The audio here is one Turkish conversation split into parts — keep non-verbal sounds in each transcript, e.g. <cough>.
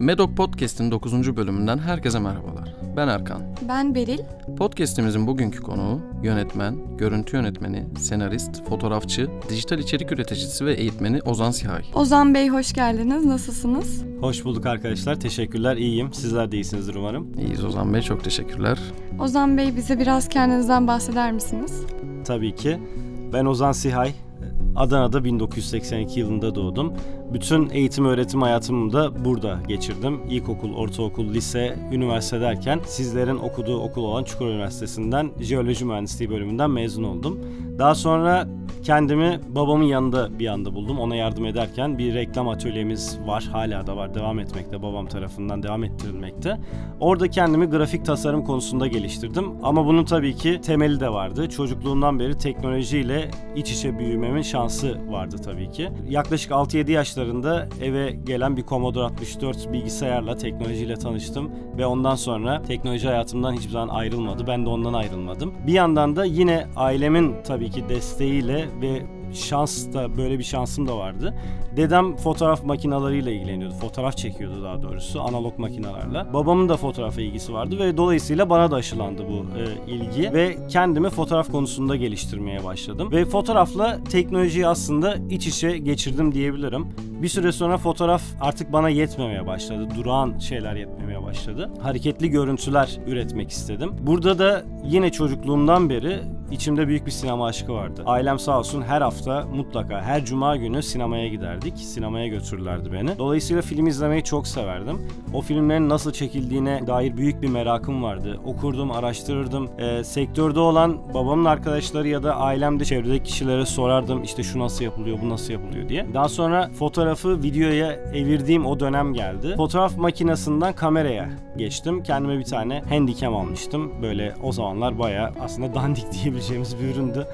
Medok Podcast'in 9. bölümünden herkese merhabalar. Ben Erkan. Ben Beril. Podcast'imizin bugünkü konuğu yönetmen, görüntü yönetmeni, senarist, fotoğrafçı, dijital içerik üreticisi ve eğitmeni Ozan Sihay. Ozan Bey hoş geldiniz. Nasılsınız? Hoş bulduk arkadaşlar. Teşekkürler. İyiyim. Sizler de iyisinizdir umarım. İyiyiz Ozan Bey. Çok teşekkürler. Ozan Bey bize biraz kendinizden bahseder misiniz? Tabii ki. Ben Ozan Sihay. Adana'da 1982 yılında doğdum. Bütün eğitim öğretim hayatımı da burada geçirdim. İlkokul, ortaokul, lise, üniversite derken sizlerin okuduğu okul olan Çukurova Üniversitesi'nden jeoloji mühendisliği bölümünden mezun oldum. Daha sonra kendimi babamın yanında bir anda buldum. Ona yardım ederken bir reklam atölyemiz var. Hala da var. Devam etmekte. Babam tarafından devam ettirilmekte. Orada kendimi grafik tasarım konusunda geliştirdim. Ama bunun tabii ki temeli de vardı. Çocukluğumdan beri teknolojiyle iç içe büyümemin şansı vardı tabii ki. Yaklaşık 6-7 yaşlarında eve gelen bir Commodore 64 bilgisayarla teknolojiyle tanıştım ve ondan sonra teknoloji hayatımdan hiçbir zaman ayrılmadı. Ben de ondan ayrılmadım. Bir yandan da yine ailemin tabii ki desteğiyle ve şans da böyle bir şansım da vardı. Dedem fotoğraf makinalarıyla ilgileniyordu. Fotoğraf çekiyordu daha doğrusu analog makinalarla. Babamın da fotoğrafa ilgisi vardı ve dolayısıyla bana da aşılandı bu e, ilgi ve kendimi fotoğraf konusunda geliştirmeye başladım. Ve fotoğrafla teknolojiyi aslında iç içe geçirdim diyebilirim. Bir süre sonra fotoğraf artık bana yetmemeye başladı. Durağan şeyler yetmemeye başladı. Hareketli görüntüler üretmek istedim. Burada da yine çocukluğumdan beri içimde büyük bir sinema aşkı vardı. Ailem sağ olsun her hafta mutlaka her cuma günü sinemaya giderdik. Sinemaya götürürlerdi beni. Dolayısıyla film izlemeyi çok severdim. O filmlerin nasıl çekildiğine dair büyük bir merakım vardı. Okurdum, araştırırdım. E, sektörde olan babamın arkadaşları ya da ailemde çevredeki kişilere sorardım. İşte şu nasıl yapılıyor, bu nasıl yapılıyor diye. Daha sonra fotoğrafı videoya evirdiğim o dönem geldi. Fotoğraf makinesinden kameraya geçtim. Kendime bir tane handicam almıştım. Böyle o zamanlar bayağı aslında <laughs> dandik diyebileceğimiz bir üründü.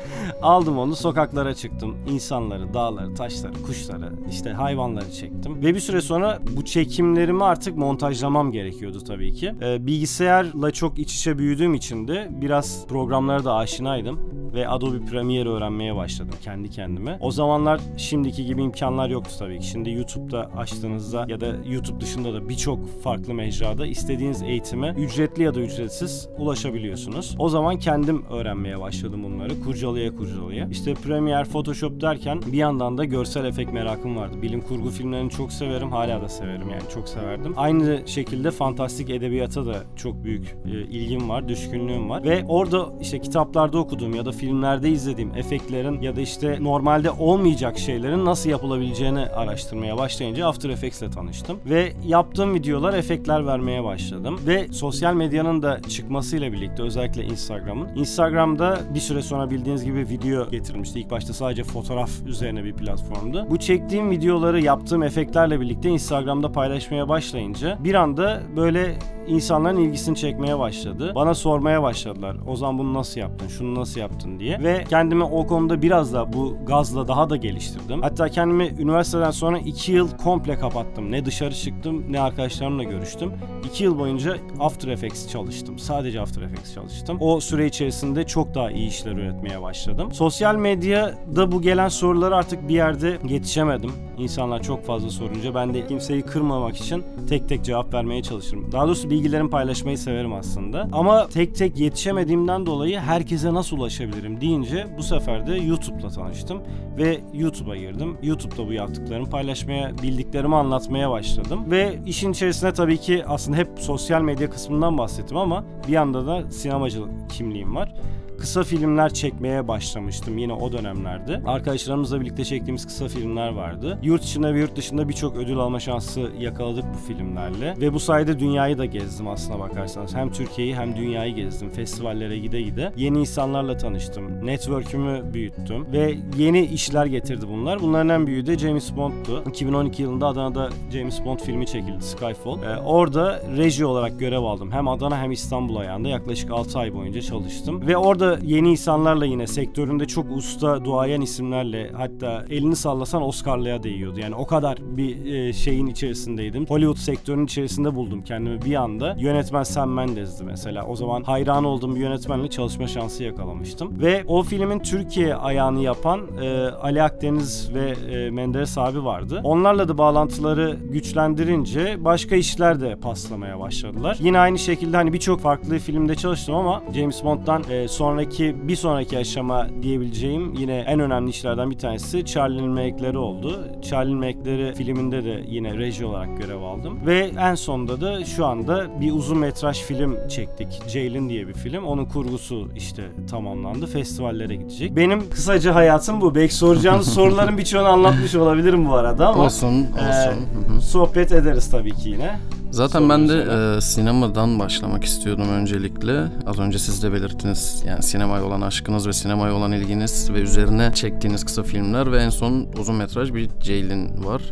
Aldım onu sokaklara çıktım. İnsanları, dağları, taşları, kuşları, işte hayvanları çektim. Ve bir süre sonra bu çekimlerimi artık montajlamam gerekiyordu tabii ki. Ee, bilgisayarla çok iç içe büyüdüğüm için de biraz programlara da aşinaydım ve Adobe Premiere öğrenmeye başladım kendi kendime. O zamanlar şimdiki gibi imkanlar yoktu tabii ki. Şimdi YouTube'da açtığınızda ya da YouTube dışında da birçok farklı mecrada istediğiniz eğitime ücretli ya da ücretsiz ulaşabiliyorsunuz. O zaman kendim öğrenmeye başladım bunları. Kurcalaya kurcalaya. İşte Premiere, Photoshop derken bir yandan da görsel efekt merakım vardı. Bilim kurgu filmlerini çok severim. Hala da severim yani çok severdim. Aynı şekilde fantastik edebiyata da çok büyük e, ilgim var, düşkünlüğüm var. Ve orada işte kitaplarda okuduğum ya da filmlerde izlediğim efektlerin ya da işte normalde olmayacak şeylerin nasıl yapılabileceğini araştırmaya başlayınca After Effects ile tanıştım. Ve yaptığım videolar efektler vermeye başladım. Ve sosyal medyanın da çıkmasıyla birlikte özellikle Instagram'ın. Instagram'da bir süre sonra bildiğiniz gibi video getirmişti. İlk başta sadece fotoğraf üzerine bir platformdu. Bu çektiğim videoları yaptığım efektlerle birlikte Instagram'da paylaşmaya başlayınca bir anda böyle insanların ilgisini çekmeye başladı. Bana sormaya başladılar. O zaman bunu nasıl yaptın? Şunu nasıl yaptın diye. Ve kendimi o konuda biraz da bu gazla daha da geliştirdim. Hatta kendimi üniversiteden sonra iki yıl komple kapattım. Ne dışarı çıktım ne arkadaşlarımla görüştüm. İki yıl boyunca After Effects çalıştım. Sadece After Effects çalıştım. O süre içerisinde çok daha iyi işler üretmeye başladım. Sosyal medyada bu gelen soruları artık bir yerde yetişemedim. İnsanlar çok fazla sorunca ben de kimseyi kırmamak için tek tek cevap vermeye çalışırım. Daha doğrusu bilgilerimi paylaşmayı severim aslında. Ama tek tek yetişemediğimden dolayı herkese nasıl ulaşabilirim deyince bu sefer de YouTube'la tanıştım ve YouTube'a girdim. YouTube'da bu yaptıklarımı paylaşmaya, bildiklerimi anlatmaya başladım ve işin içerisine tabii ki aslında hep sosyal medya kısmından bahsettim ama bir yanda da sinemacılık kimliğim var kısa filmler çekmeye başlamıştım yine o dönemlerde. Arkadaşlarımızla birlikte çektiğimiz kısa filmler vardı. Yurt içinde ve yurt dışında birçok ödül alma şansı yakaladık bu filmlerle. Ve bu sayede dünyayı da gezdim aslına bakarsanız. Hem Türkiye'yi hem dünyayı gezdim. Festivallere gide gide. Yeni insanlarla tanıştım. Network'ümü büyüttüm. Ve yeni işler getirdi bunlar. Bunların en büyüğü de James Bond'tu. 2012 yılında Adana'da James Bond filmi çekildi Skyfall. Ee, orada reji olarak görev aldım. Hem Adana hem İstanbul ayağında yaklaşık 6 ay boyunca çalıştım. Ve orada da yeni insanlarla yine sektöründe çok usta duayen isimlerle hatta elini sallasan Oscar'lıya değiyordu. Yani o kadar bir e, şeyin içerisindeydim. Hollywood sektörünün içerisinde buldum kendimi bir anda. Yönetmen Sam Mendes'di mesela. O zaman hayran olduğum bir yönetmenle çalışma şansı yakalamıştım. Ve o filmin Türkiye ayağını yapan e, Ali Akdeniz ve e, Menderes abi vardı. Onlarla da bağlantıları güçlendirince başka işler de paslamaya başladılar. Yine aynı şekilde hani birçok farklı filmde çalıştım ama James Bond'dan e, sonraki bir sonraki aşama diyebileceğim yine en önemli işlerden bir tanesi Charlie'nin Melekleri oldu. Charlie'nin Melekleri filminde de yine reji olarak görev aldım. Ve en sonunda da şu anda bir uzun metraj film çektik. Jailin diye bir film. Onun kurgusu işte tamamlandı. Festivallere gidecek. Benim kısaca hayatım bu. Belki soracağınız <laughs> soruların birçoğunu anlatmış olabilirim bu arada ama Olsun, olsun. e, sohbet ederiz tabii ki yine. Zaten ben de e, sinemadan başlamak istiyordum öncelikle. Az önce siz de belirttiniz yani sinemaya olan aşkınız ve sinemaya olan ilginiz ve üzerine çektiğiniz kısa filmler ve en son uzun metraj bir Ceylin var.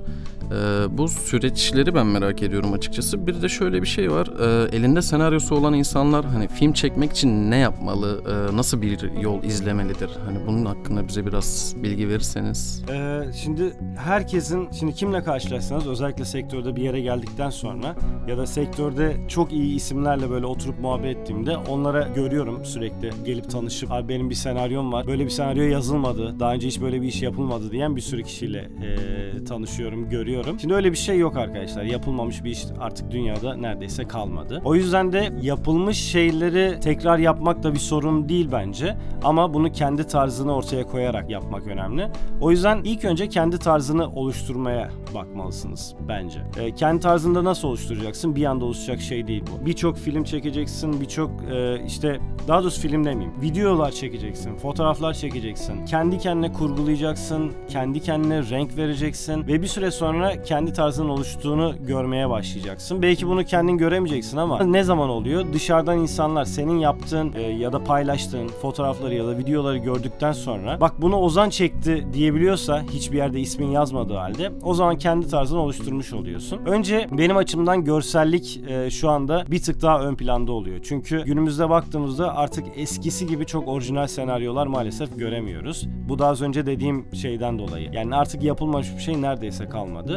E, bu süreçleri ben merak ediyorum açıkçası. Bir de şöyle bir şey var. E, elinde senaryosu olan insanlar hani film çekmek için ne yapmalı? E, nasıl bir yol izlemelidir? Hani bunun hakkında bize biraz bilgi verirseniz. Ee, şimdi herkesin, şimdi kimle karşılaşsanız özellikle sektörde bir yere geldikten sonra ya da sektörde çok iyi isimlerle böyle oturup muhabbet ettiğimde onlara görüyorum sürekli gelip tanışıp abi benim bir senaryom var, böyle bir senaryo yazılmadı, daha önce hiç böyle bir iş yapılmadı diyen bir sürü kişiyle e, tanışıyorum, görüyorum. Şimdi öyle bir şey yok arkadaşlar. Yapılmamış bir iş artık dünyada neredeyse kalmadı. O yüzden de yapılmış şeyleri tekrar yapmak da bir sorun değil bence. Ama bunu kendi tarzını ortaya koyarak yapmak önemli. O yüzden ilk önce kendi tarzını oluşturmaya bakmalısınız bence. E, kendi tarzında nasıl oluşturacaksın? Bir anda oluşacak şey değil bu. Birçok film çekeceksin, birçok e, işte daha doğrusu film demeyeyim. Videolar çekeceksin, fotoğraflar çekeceksin. Kendi kendine kurgulayacaksın, kendi kendine renk vereceksin ve bir süre sonra kendi tarzının oluştuğunu görmeye başlayacaksın. Belki bunu kendin göremeyeceksin ama ne zaman oluyor? Dışarıdan insanlar senin yaptığın e, ya da paylaştığın fotoğrafları ya da videoları gördükten sonra bak bunu Ozan çekti diyebiliyorsa hiçbir yerde ismin yazmadığı halde o zaman kendi tarzını oluşturmuş oluyorsun. Önce benim açımdan görsellik e, şu anda bir tık daha ön planda oluyor. Çünkü günümüzde baktığımızda artık eskisi gibi çok orijinal senaryolar maalesef göremiyoruz. Bu da az önce dediğim şeyden dolayı. Yani artık yapılmamış bir şey neredeyse kalmadı.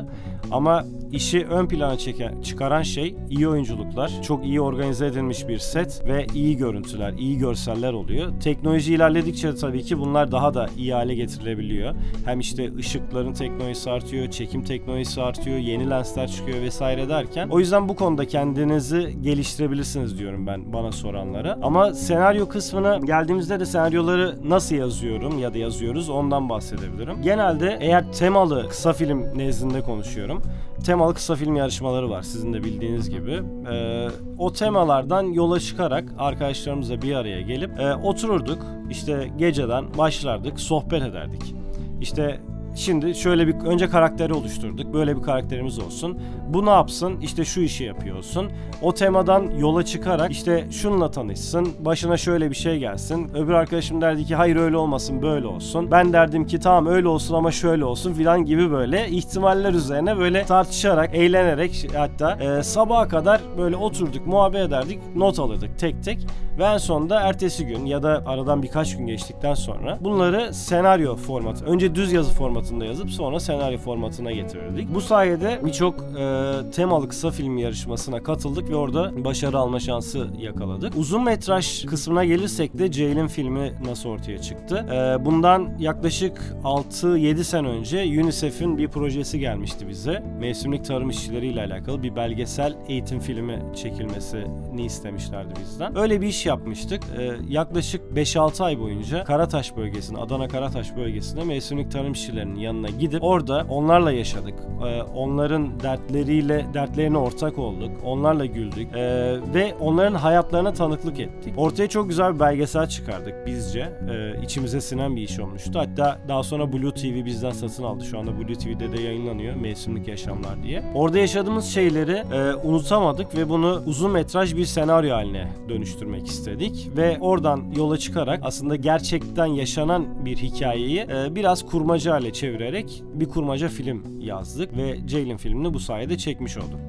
Ama işi ön plana çeken, çıkaran şey iyi oyunculuklar, çok iyi organize edilmiş bir set ve iyi görüntüler, iyi görseller oluyor. Teknoloji ilerledikçe tabii ki bunlar daha da iyi hale getirilebiliyor. Hem işte ışıkların teknolojisi artıyor, çekim teknolojisi artıyor, yeni lensler çıkıyor vesaire derken. O yüzden bu konuda kendinizi geliştirebilirsiniz diyorum ben bana soranlara. Ama senaryo kısmına geldiğimizde de senaryoları nasıl yazıyorum ya da yazıyoruz ondan bahsedebilirim. Genelde eğer temalı kısa film nezdinde konuşuyorum. Temalı kısa film yarışmaları var sizin de bildiğiniz gibi. Ee, o temalardan yola çıkarak arkadaşlarımızla bir araya gelip e, otururduk. İşte geceden başlardık, sohbet ederdik. İşte Şimdi şöyle bir önce karakteri oluşturduk. Böyle bir karakterimiz olsun. Bu ne yapsın? İşte şu işi yapıyor olsun. O temadan yola çıkarak işte şununla tanışsın. Başına şöyle bir şey gelsin. Öbür arkadaşım derdi ki hayır öyle olmasın böyle olsun. Ben derdim ki tamam öyle olsun ama şöyle olsun filan gibi böyle ihtimaller üzerine böyle tartışarak, eğlenerek hatta e, sabaha kadar böyle oturduk, muhabbet ederdik, not alırdık tek tek. Ve en sonunda ertesi gün ya da aradan birkaç gün geçtikten sonra bunları senaryo formatı, önce düz yazı formatında yazıp sonra senaryo formatına getirirdik. Bu sayede birçok e, temalı kısa film yarışmasına katıldık ve orada başarı alma şansı yakaladık. Uzun metraj kısmına gelirsek de Jail'in filmi nasıl ortaya çıktı? E, bundan yaklaşık 6-7 sene önce UNICEF'in bir projesi gelmişti bize. Mevsimlik tarım işçileriyle alakalı bir belgesel eğitim filmi çekilmesini istemişlerdi bizden. Öyle bir iş yapmıştık. Ee, yaklaşık 5-6 ay boyunca Karataş bölgesine, Adana Karataş bölgesine mevsimlik tarım işçilerinin yanına gidip orada onlarla yaşadık. Ee, onların dertleriyle dertlerine ortak olduk. Onlarla güldük. Ee, ve onların hayatlarına tanıklık ettik. Ortaya çok güzel bir belgesel çıkardık bizce. Ee, içimize sinen bir iş olmuştu. Hatta daha sonra Blue TV bizden satın aldı. Şu anda Blue TV'de de yayınlanıyor. Mevsimlik Yaşamlar diye. Orada yaşadığımız şeyleri e, unutamadık ve bunu uzun metraj bir senaryo haline dönüştürmek istedik ve oradan yola çıkarak aslında gerçekten yaşanan bir hikayeyi e, biraz kurmaca hale çevirerek bir kurmaca film yazdık ve Jail'in filmini bu sayede çekmiş olduk.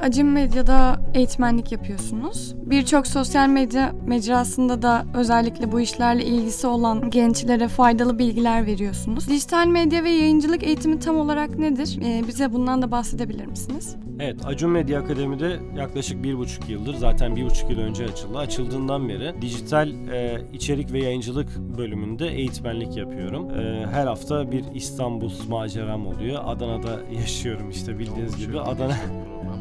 Acım Medya'da eğitmenlik yapıyorsunuz. Birçok sosyal medya mecrasında da özellikle bu işlerle ilgisi olan gençlere faydalı bilgiler veriyorsunuz. Dijital medya ve yayıncılık eğitimi tam olarak nedir? Ee, bize bundan da bahsedebilir misiniz? Evet, Acun Medya Akademi'de yaklaşık bir buçuk yıldır, zaten bir buçuk yıl önce açıldı. Açıldığından beri dijital e, içerik ve yayıncılık bölümünde eğitmenlik yapıyorum. E, her hafta bir İstanbul maceram oluyor. Adana'da <laughs> yaşıyorum işte bildiğiniz gibi. Adana <laughs>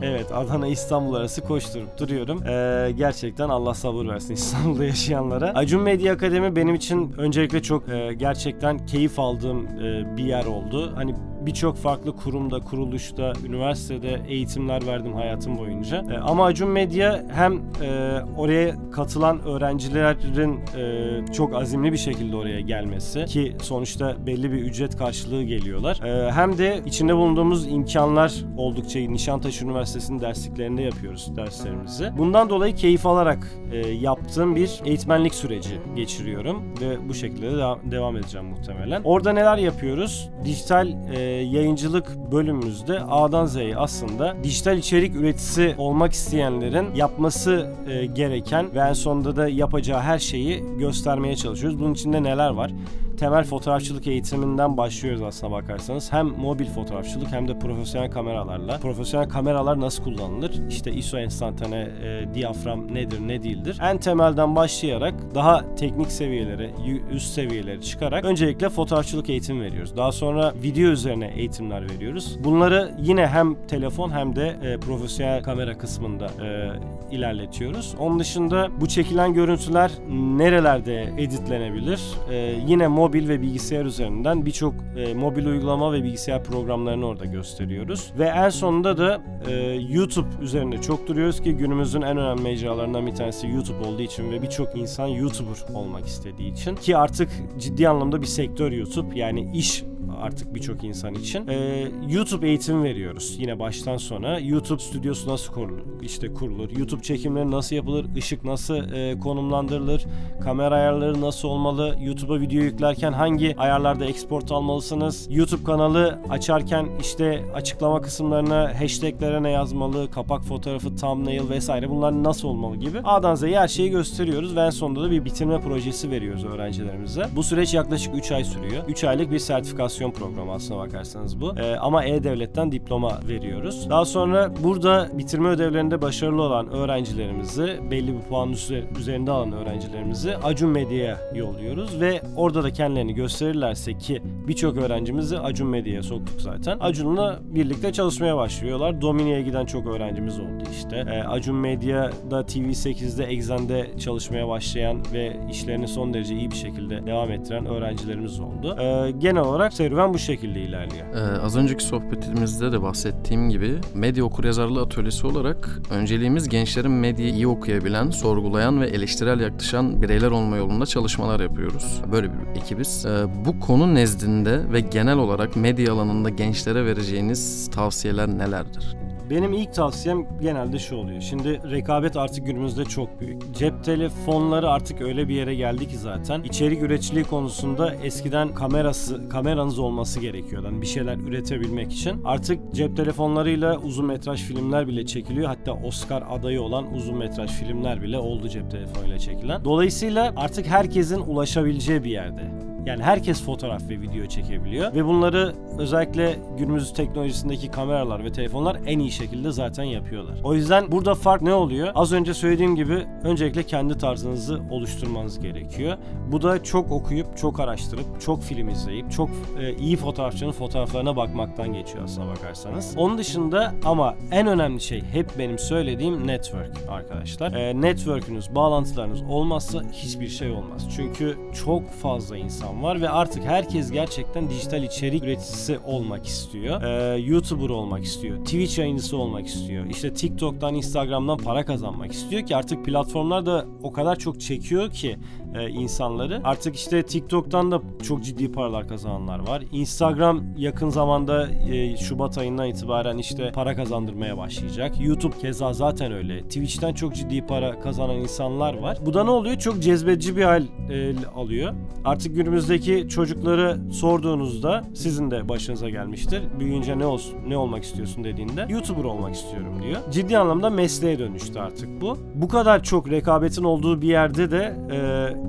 Evet Adana İstanbul arası koşturup duruyorum. Ee, gerçekten Allah sabır versin <laughs> İstanbul'da yaşayanlara. Acun Medya Akademi benim için öncelikle çok e, gerçekten keyif aldığım e, bir yer oldu. Hani birçok farklı kurumda, kuruluşta, üniversitede eğitimler verdim hayatım boyunca. E, ama Acun Medya hem e, oraya katılan öğrencilerin e, çok azimli bir şekilde oraya gelmesi ki sonuçta belli bir ücret karşılığı geliyorlar. E, hem de içinde bulunduğumuz imkanlar oldukça. Nişantaşı Üniversitesi'nin dersliklerinde yapıyoruz derslerimizi. Bundan dolayı keyif alarak e, yaptığım bir eğitmenlik süreci geçiriyorum ve bu şekilde de devam edeceğim muhtemelen. Orada neler yapıyoruz? Dijital e, yayıncılık bölümümüzde A'dan Z'ye aslında dijital içerik üreticisi olmak isteyenlerin yapması e, gereken ve en sonunda da yapacağı her şeyi göstermeye çalışıyoruz. Bunun içinde neler var? Temel fotoğrafçılık eğitiminden başlıyoruz aslına bakarsanız. Hem mobil fotoğrafçılık hem de profesyonel kameralarla. Profesyonel kameralar nasıl kullanılır? İşte ISO enstantane, e, diyafram nedir ne değildir? En temelden başlayarak daha teknik seviyelere, üst seviyelere çıkarak öncelikle fotoğrafçılık eğitim veriyoruz. Daha sonra video üzerine eğitimler veriyoruz. Bunları yine hem telefon hem de e, profesyonel kamera kısmında e, ilerletiyoruz. Onun dışında bu çekilen görüntüler nerelerde editlenebilir? E, yine mobil ve bilgisayar üzerinden birçok e, mobil uygulama ve bilgisayar programlarını orada gösteriyoruz. Ve en sonunda da e, YouTube üzerinde çok duruyoruz ki günümüzün en önemli mecralarından bir tanesi YouTube olduğu için ve birçok insan YouTuber olmak istediği için ki artık ciddi anlamda bir sektör YouTube yani iş artık birçok insan için. Ee, YouTube eğitim veriyoruz yine baştan sona. YouTube stüdyosu nasıl kurulur? İşte kurulur. YouTube çekimleri nasıl yapılır? Işık nasıl e, konumlandırılır? Kamera ayarları nasıl olmalı? YouTube'a video yüklerken hangi ayarlarda export almalısınız? YouTube kanalı açarken işte açıklama kısımlarına hashtaglere ne yazmalı? Kapak fotoğrafı, thumbnail vesaire bunlar nasıl olmalı gibi. A'dan Z'ye her şeyi gösteriyoruz ve en sonunda da bir bitirme projesi veriyoruz öğrencilerimize. Bu süreç yaklaşık 3 ay sürüyor. 3 aylık bir sertifikasyon formasyon programı aslına bakarsanız bu. E, ama E-Devlet'ten diploma veriyoruz. Daha sonra burada bitirme ödevlerinde başarılı olan öğrencilerimizi, belli bir puan üzerinde alan öğrencilerimizi Acun Medya'ya yolluyoruz ve orada da kendilerini gösterirlerse ki birçok öğrencimizi Acun Medya'ya soktuk zaten. Acun'la birlikte çalışmaya başlıyorlar. Domini'ye giden çok öğrencimiz oldu işte. E, Acun Medya'da TV8'de Exxen'de çalışmaya başlayan ve işlerini son derece iyi bir şekilde devam ettiren öğrencilerimiz oldu. E, genel olarak serüven serüven bu şekilde ilerliyor. Ee, az önceki sohbetimizde de bahsettiğim gibi medya okuryazarlığı atölyesi olarak önceliğimiz gençlerin medyayı iyi okuyabilen, sorgulayan ve eleştirel yaklaşan bireyler olma yolunda çalışmalar yapıyoruz. Böyle bir ekibiz. Ee, bu konu nezdinde ve genel olarak medya alanında gençlere vereceğiniz tavsiyeler nelerdir? Benim ilk tavsiyem genelde şu oluyor. Şimdi rekabet artık günümüzde çok büyük. Cep telefonları artık öyle bir yere geldi ki zaten. İçerik üreticiliği konusunda eskiden kamerası kameranız olması gerekiyordu. Yani bir şeyler üretebilmek için. Artık cep telefonlarıyla uzun metraj filmler bile çekiliyor. Hatta Oscar adayı olan uzun metraj filmler bile oldu cep telefonuyla çekilen. Dolayısıyla artık herkesin ulaşabileceği bir yerde. Yani herkes fotoğraf ve video çekebiliyor ve bunları özellikle günümüz teknolojisindeki kameralar ve telefonlar en iyi şekilde zaten yapıyorlar. O yüzden burada fark ne oluyor? Az önce söylediğim gibi öncelikle kendi tarzınızı oluşturmanız gerekiyor. Bu da çok okuyup, çok araştırıp, çok film izleyip, çok e, iyi fotoğrafçının fotoğraflarına bakmaktan geçiyor aslına bakarsanız. Onun dışında ama en önemli şey hep benim söylediğim network arkadaşlar. E, network'ünüz, bağlantılarınız olmazsa hiçbir şey olmaz. Çünkü çok fazla insan insan var ve artık herkes gerçekten dijital içerik üreticisi olmak istiyor. Ee, YouTuber olmak istiyor. Twitch yayıncısı olmak istiyor. İşte TikTok'tan, Instagram'dan para kazanmak istiyor ki artık platformlar da o kadar çok çekiyor ki e, insanları. Artık işte TikTok'tan da çok ciddi paralar kazananlar var. Instagram yakın zamanda e, Şubat ayından itibaren işte para kazandırmaya başlayacak. YouTube keza zaten öyle. Twitch'ten çok ciddi para kazanan insanlar var. Bu da ne oluyor? Çok cezbedici bir hal e, alıyor. Artık günümüzdeki çocukları sorduğunuzda sizin de başınıza gelmiştir. Büyüyünce ne olsun, ne olmak istiyorsun dediğinde YouTuber olmak istiyorum diyor. Ciddi anlamda mesleğe dönüştü artık bu. Bu kadar çok rekabetin olduğu bir yerde de e,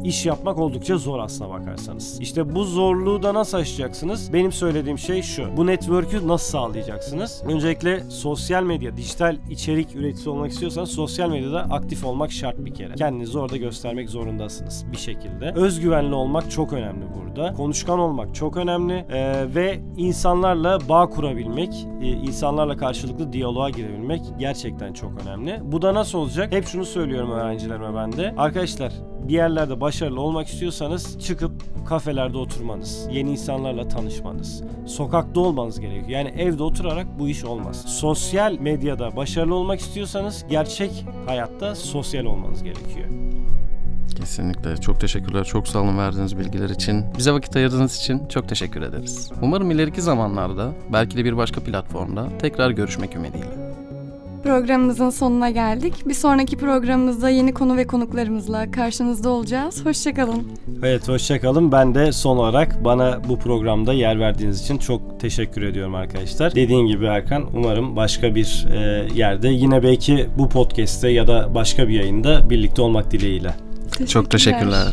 iş yapmak oldukça zor aslına bakarsanız. İşte bu zorluğu da nasıl aşacaksınız? Benim söylediğim şey şu. Bu network'ü nasıl sağlayacaksınız? Öncelikle sosyal medya, dijital içerik üreticisi olmak istiyorsanız sosyal medyada aktif olmak şart bir kere. Kendinizi orada göstermek zorundasınız bir şekilde. Özgüvenli olmak çok önemli burada. Konuşkan olmak çok önemli Ee, ve insanlarla bağ kurabilmek, e, insanlarla karşılıklı diyaloğa girebilmek gerçekten çok önemli. Bu da nasıl olacak? Hep şunu söylüyorum öğrencilerime ben de. Arkadaşlar bir yerlerde başarılı olmak istiyorsanız çıkıp kafelerde oturmanız, yeni insanlarla tanışmanız, sokakta olmanız gerekiyor. Yani evde oturarak bu iş olmaz. Sosyal medyada başarılı olmak istiyorsanız gerçek hayatta sosyal olmanız gerekiyor. Kesinlikle. Çok teşekkürler. Çok sağ olun verdiğiniz bilgiler için. Bize vakit ayırdığınız için çok teşekkür ederiz. Umarım ileriki zamanlarda, belki de bir başka platformda tekrar görüşmek ümidiyle. Programımızın sonuna geldik. Bir sonraki programımızda yeni konu ve konuklarımızla karşınızda olacağız. Hoşçakalın. Evet hoşçakalın. Ben de son olarak bana bu programda yer verdiğiniz için çok teşekkür ediyorum arkadaşlar. Dediğin gibi Erkan umarım başka bir e, yerde yine belki bu podcast'te ya da başka bir yayında birlikte olmak dileğiyle. Çok teşekkürler.